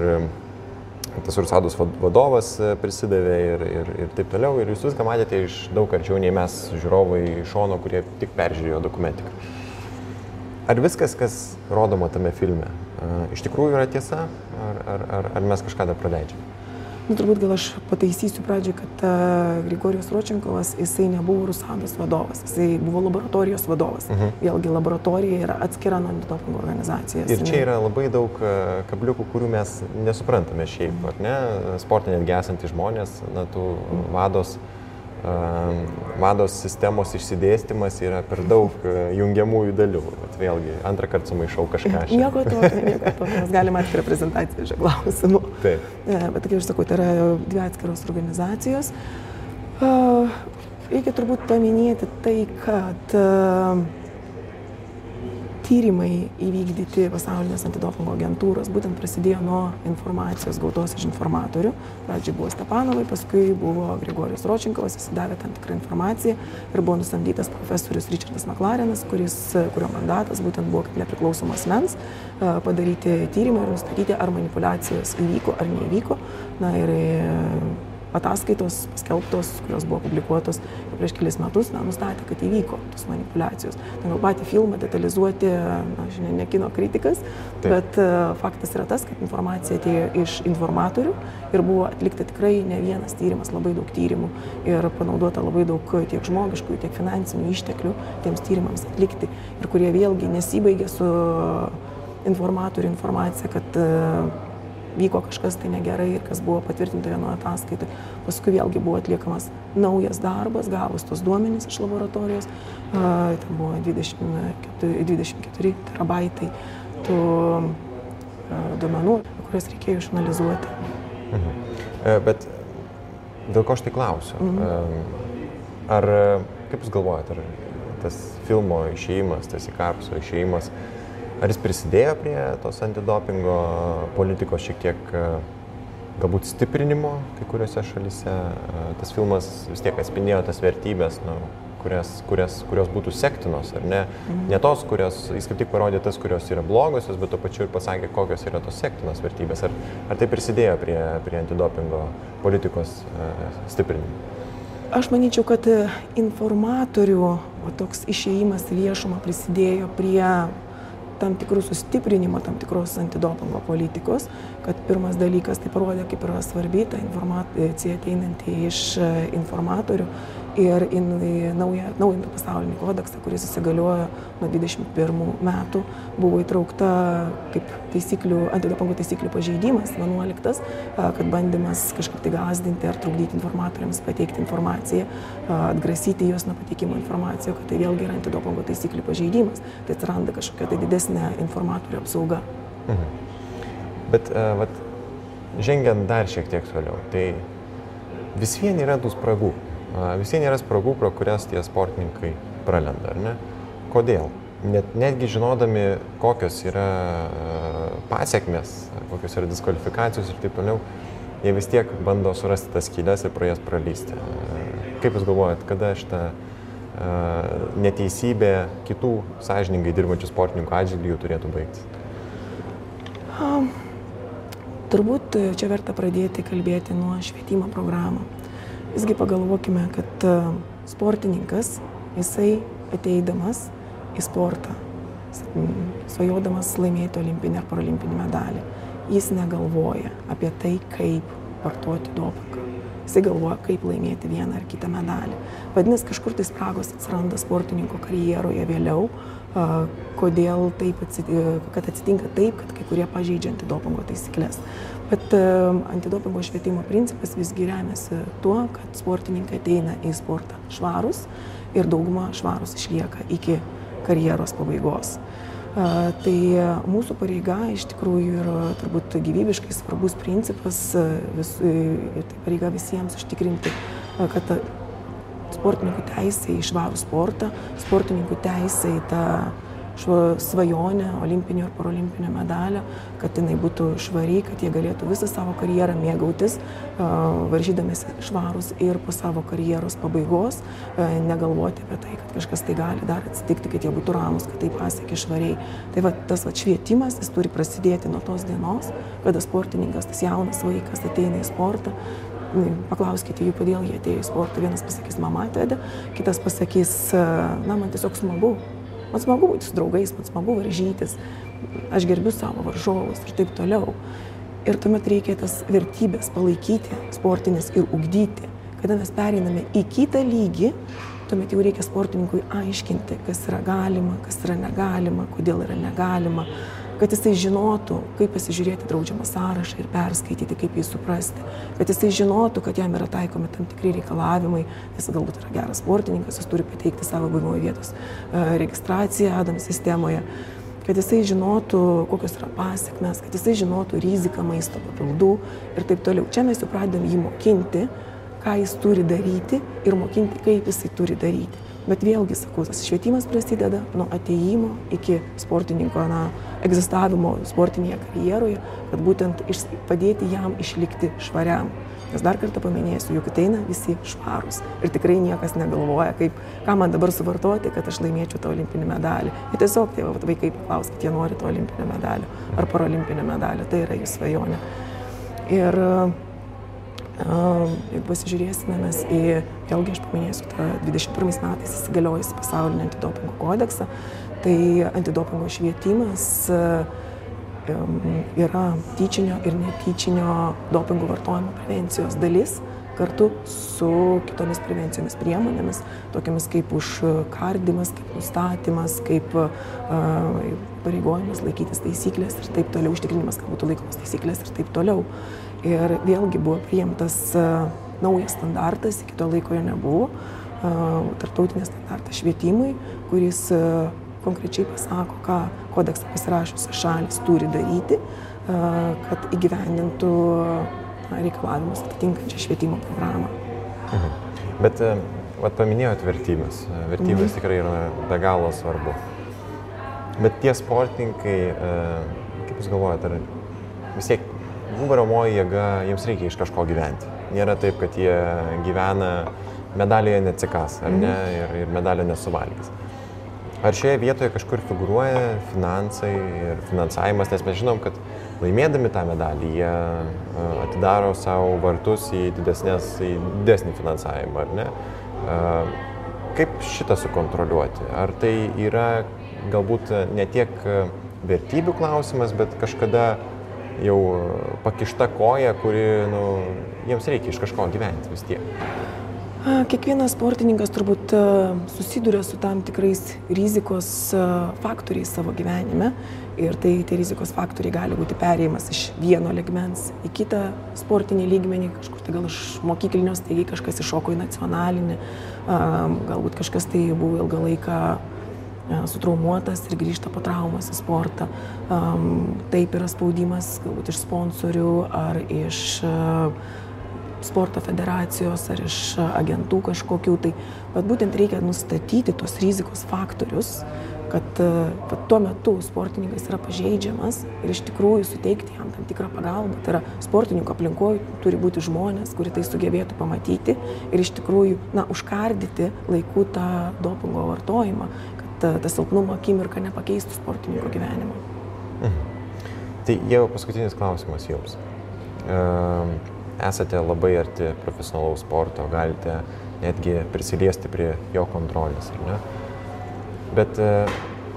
tas Ursados vadovas prisidavė ir, ir, ir taip toliau. Ir jūs viską matėte iš daug arčiau nei mes žiūrovai iš šono, kurie tik peržiūrėjo dokumentiką. Ar viskas, kas rodoma tame filme, iš tikrųjų yra tiesa, ar, ar, ar, ar mes kažką dar praleidžiame? Nu, turbūt gal aš pataisysiu pradžioj, kad uh, Grigorijos Ročenkovas, jisai nebuvo Rusados vadovas, jisai buvo laboratorijos vadovas. Mhm. Vėlgi laboratorija yra atskira nuo antidopingo organizacijos. Ir čia yra labai daug kabliukų, kurių mes nesuprantame šiaip, -huh. ar ne? Sportė netgi esantys žmonės, na, tų -huh. vados. Uh, vados sistemos išsidėstymas yra per daug jungiamųjų dalių. Bet vėlgi, antrą kartą sumaišau kažką. Šiandien. Nieko tokio, nieko tokio, mes galime atskirą prezentaciją šią klausimų. Taip. Bet kaip aš sakau, tai yra dvi atskiros organizacijos. Reikia turbūt paminėti tai, kad tyrimai įvykdyti pasaulinės antidopingo agentūros būtent prasidėjo nuo informacijos gautos iš informatorių. Pradžiai buvo Stepanovai, paskui buvo Grigorijus Ročinkovas, jis davė tam tikrą informaciją ir buvo nusamdytas profesorius Richardas McLarenas, kuris, kurio mandatas būtent buvo kaip nepriklausomas mens padaryti tyrimą ir nustatyti, ar manipulacijos įvyko ar neįvyko. Na ir ataskaitos paskelbtos, kurios buvo publikuotos prieš kelis metus, na, nustatė, kad įvyko tos manipulacijos. Na, gal patį filmą detalizuoti, na, žinai, ne kino kritikas, Taip. bet uh, faktas yra tas, kad informacija atėjo iš informatorių ir buvo atlikta tikrai ne vienas tyrimas, labai daug tyrimų ir panaudota labai daug tiek žmogiškų, tiek finansinių išteklių tiems tyrimams atlikti ir kurie vėlgi nesibaigė su informatorių informacija, kad uh, vyko kažkas tai negerai kas buvo patvirtinta vienoje ataskaitoje. Paskui vėlgi buvo atliekamas naujas darbas, gavus tos duomenys iš laboratorijos. Uh, ten buvo 24, 24 terabaitai tų uh, duomenų, kuriuos reikėjo išanalizuoti. Mhm. E, bet dėl ko aš tai klausiu? Mhm. Ar, kaip Jūs galvojate, ar tas filmo išėjimas, tas įkarpso išėjimas, uh, Ar jis prisidėjo prie tos antidopingo politikos šiek tiek e, galbūt stiprinimo kai kuriuose šalise? E, tas filmas vis tiek atspindėjo tas vertybės, nu, kurias, kurias, kurios būtų sektinos, ar ne? Mhm. Ne tos, kurios, jis kaip tik parodė tas, kurios yra blogosios, bet to pačiu ir pasakė, kokios yra tos sektinos vertybės. Ar, ar tai prisidėjo prie, prie antidopingo politikos uh, stiprinimo? Aš manyčiau, kad informatorių toks išėjimas viešumą prisidėjo prie tam tikrų sustiprinimo, tam tikros antidopingo politikos, kad pirmas dalykas tai parodė, kaip yra svarbi ta informacija ateinanti iš e, informatorių ir į naują, naują pasaulinį kodeksą, kuris įsigaliojo nuo 21 metų, buvo įtraukta kaip taisyklių, antidopingo taisyklių pažeidimas 11, kad bandymas kažkaip tai gazdinti ar trukdyti informatoriams pateikti informaciją, atgrasyti juos nuo pateikimo informacijos, kad tai vėlgi yra antidopingo taisyklių pažeidimas. Tai atsiranda kažkokia tai didesnė informatorių apsauga. Mhm. Bet, uh, vat, žengiant dar šiek tiek toliau, tai vis vien yra tų spragų vis vien yra spragų, pro kurias tie sportininkai pralenda, ar ne? Kodėl? Net, netgi žinodami, kokios yra pasiekmes, kokios yra diskvalifikacijos ir taip toliau, jie vis tiek bando surasti tas kylės ir pro jas pralysti. Kaip Jūs galvojat, kada šitą neteisybė kitų sąžiningai dirbančių sportininkų atžvilgių turėtų baigtis? Um, turbūt čia verta pradėti kalbėti nuo švietimo programų. Visgi pagalvokime, kad e, sportininkas, jisai ateidamas į sportą, svajodamas laimėti olimpinį ar paralimpinį medalį, jis negalvoja apie tai, kaip vartoti dopingą. Jisai galvoja, kaip laimėti vieną ar kitą medalį. Vadinasi, kažkur tai spragos atsiranda sportininko karjeroje vėliau, kodėl taip, kad atsitinka taip, kad kai kurie pažeidžia antidopingo taisyklės. Bet antidopingo švietimo principas visgi remiasi tuo, kad sportininkai ateina į sportą švarus ir dauguma švarus išlieka iki karjeros pabaigos. Tai mūsų pareiga iš tikrųjų yra turbūt gyvybiškai svarbus principas vis, ir tai pareiga visiems užtikrinti, kad sportininkų teisė į švarų sportą, sportininkų teisė į tą svajonę olimpinio ir parolimpinio medalio, kad jinai būtų švari, kad jie galėtų visą savo karjerą mėgautis, varžydamėsi švarus ir po savo karjeros pabaigos negalvoti apie tai, kad kažkas tai gali dar atsitikti, kad jie būtų ramus, kad tai pasiekė švariai. Tai va, tas va, švietimas, jis turi prasidėti nuo tos dienos, kada sportininkas, tas jaunas vaikas ateina į sportą, paklauskite jų, kodėl jie atėjo į sportą. Vienas pasakys, mama atvedė, kitas pasakys, na, man tiesiog smagu. Man smagu būti su draugais, man smagu varžytis, aš gerbiu savo varžovus ir taip toliau. Ir tuomet reikia tas vertybės palaikyti, sportinės ir ugdyti. Kada mes pereiname į kitą lygį, tuomet jau reikia sportininkui aiškinti, kas yra galima, kas yra negalima, kodėl yra negalima kad jisai žinotų, kaip pasižiūrėti draudžiamą sąrašą ir perskaityti, kaip jį suprasti, kad jisai žinotų, kad jam yra taikomi tam tikri reikalavimai, jis galbūt yra geras sportininkas, jis turi pateikti savo buvimo vietos e, registraciją ADAM sistemoje kad jisai žinotų, kokios yra pasiekmes, kad jisai žinotų riziką maisto papildų ir taip toliau. Čia mes jau pradedam jį mokinti, ką jis turi daryti ir mokinti, kaip jisai turi daryti. Bet vėlgi, sakau, tas švietimas prasideda nuo ateimo iki sportininko na, egzistavimo sportinėje karjeroje, kad būtent iš, padėti jam išlikti švariam. Nes dar kartą paminėsiu, juk ateina visi švarūs ir tikrai niekas negalvoja, kaip, ką man dabar suvartoti, kad aš laimėčiau tą olimpinį medalį. Ir tiesiog tie vaikai paklaus, kad jie nori to olimpinio medalio ar paralimpinio medalio, tai yra jų svajonė. Ir jeigu pasižiūrėsime mes į, vėlgi aš paminėsiu, tą 21 metais įsigaliojus pasaulinį antidopingo kodeksą, tai antidopingo švietimas yra tyčinio ir netyčinio dopingo vartojimo prevencijos dalis kartu su kitomis prevencijomis priemonėmis, tokiamis kaip užkardimas, kaip nustatymas, kaip pareigojimas laikytis taisyklės ir taip toliau, užtikrinimas, kad būtų laikomas taisyklės ir taip toliau. Ir vėlgi buvo priimtas naujas standartas, iki to laiko jo nebuvo, tarptautinės standartas švietimui, kuris konkrečiai pasako, ką kodeksą pasirašiusios šalis turi daryti, kad įgyvendintų reikalavimus atitinkančią švietimo programą. Mhm. Bet vat, paminėjot vertybės. Vertybės mhm. tikrai yra be galo svarbu. Bet tie sportininkai, kaip Jūs galvojate, ar vis tiek jų varomoji jėga, jiems reikia iš kažko gyventi. Nėra taip, kad jie gyvena medalėje neatsikas, ar ne, mhm. ir, ir medalio nesuvalgys. Ar šioje vietoje kažkur figuruoja finansai ir finansavimas, nes mes žinom, kad laimėdami tą medalį jie atidaro savo vartus į, didesnės, į didesnį finansavimą, ar ne? Kaip šitą sukontroliuoti? Ar tai yra galbūt ne tiek vertybių klausimas, bet kažkada jau pakišta koja, kuri nu, jiems reikia iš kažko gyventi vis tiek? Kiekvienas sportininkas turbūt susiduria su tam tikrais rizikos faktoriais savo gyvenime ir tai tie rizikos faktoriai gali būti perėjimas iš vieno ligmens į kitą sportinį lygmenį, kažkur tai gal iš mokyklinio staigiai kažkas iššoko į nacionalinį, galbūt kažkas tai buvo ilgą laiką sutraumuotas ir grįžta po traumos į sportą. Taip yra spaudimas galbūt iš sponsorių ar iš sporto federacijos ar iš agentų kažkokių tai, bet būtent reikia nustatyti tos rizikos faktorius, kad, kad tuo metu sportininkas yra pažeidžiamas ir iš tikrųjų suteikti jam tam tikrą pagalbą. Tai yra sportininko aplinkoje turi būti žmonės, kurie tai sugebėtų pamatyti ir iš tikrųjų na, užkardyti laiku tą dopingo vartojimą, kad ta silpnumo akimirka nepakeistų sportininko gyvenimo. Mhm. Tai jau paskutinis klausimas jums. Uh, esate labai arti profesionalaus sporto, galite netgi prisiliesti prie jo kontrolės, ar ne? Bet e,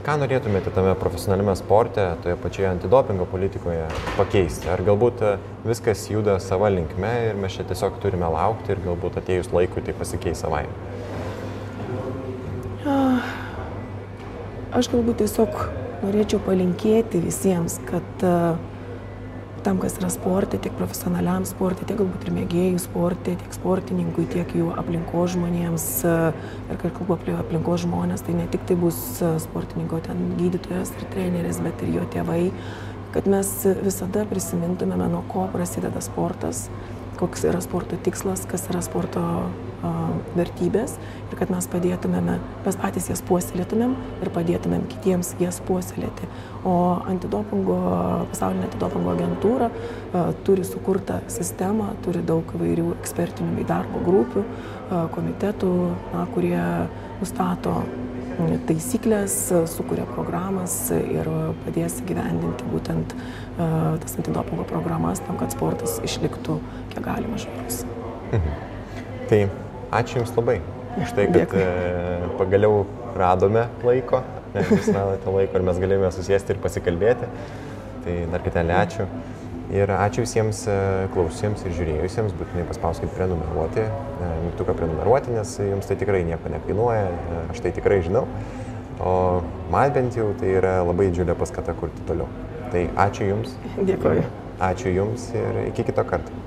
ką norėtumėte tame profesionaliame sporte, toje pačioje antidopingo politikoje pakeisti? Ar galbūt e, viskas juda sava linkme ir mes čia tiesiog turime laukti ir galbūt atėjus laikui tai pasikeis savai? Aš galbūt tiesiog norėčiau palinkėti visiems, kad uh, tam, kas yra sporte, tiek profesionaliam sporte, tiek galbūt ir mėgėjų sporte, tiek sportininkui, tiek jų aplinkos žmonėms. Ir kai kalbu apie aplinkos žmonės, tai ne tik tai bus sportininko ten gydytojas ir treneris, bet ir jo tėvai, kad mes visada prisimintumėme, nuo ko prasideda sportas, koks yra sporto tikslas, kas yra sporto vertybės ir kad mes padėtumėme, mes patys jas puoselėtumėm ir padėtumėm kitiems jas puoselėti. O antidopingo, pasaulinė antidopingo agentūra turi sukurtą sistemą, turi daug įvairių ekspertinių bei darbo grupių, komitetų, na, kurie nustato taisyklės, sukuria programas ir padės gyvendinti būtent tas antidopingo programas tam, kad sportas išliktų kiek galima žvarus. Mhm. Tai Ačiū Jums labai už tai, kad Dėkui. E, pagaliau radome laiko, Jūs radote laiko ir mes galėjome susėsti ir pasikalbėti. Tai dar kartelį ačiū. Ir ačiū visiems e, klausėjams ir žiūrėjusiems, būtinai paspauskite prenumeruoti, e, mygtuką prenumeruoti, nes jums tai tikrai nieko nekainuoja, aš tai tikrai žinau. O man bent jau tai yra labai didžiulė paskata kurti toliau. Tai ačiū Jums. Dėkuoju. Ačiū Jums ir iki kito karto.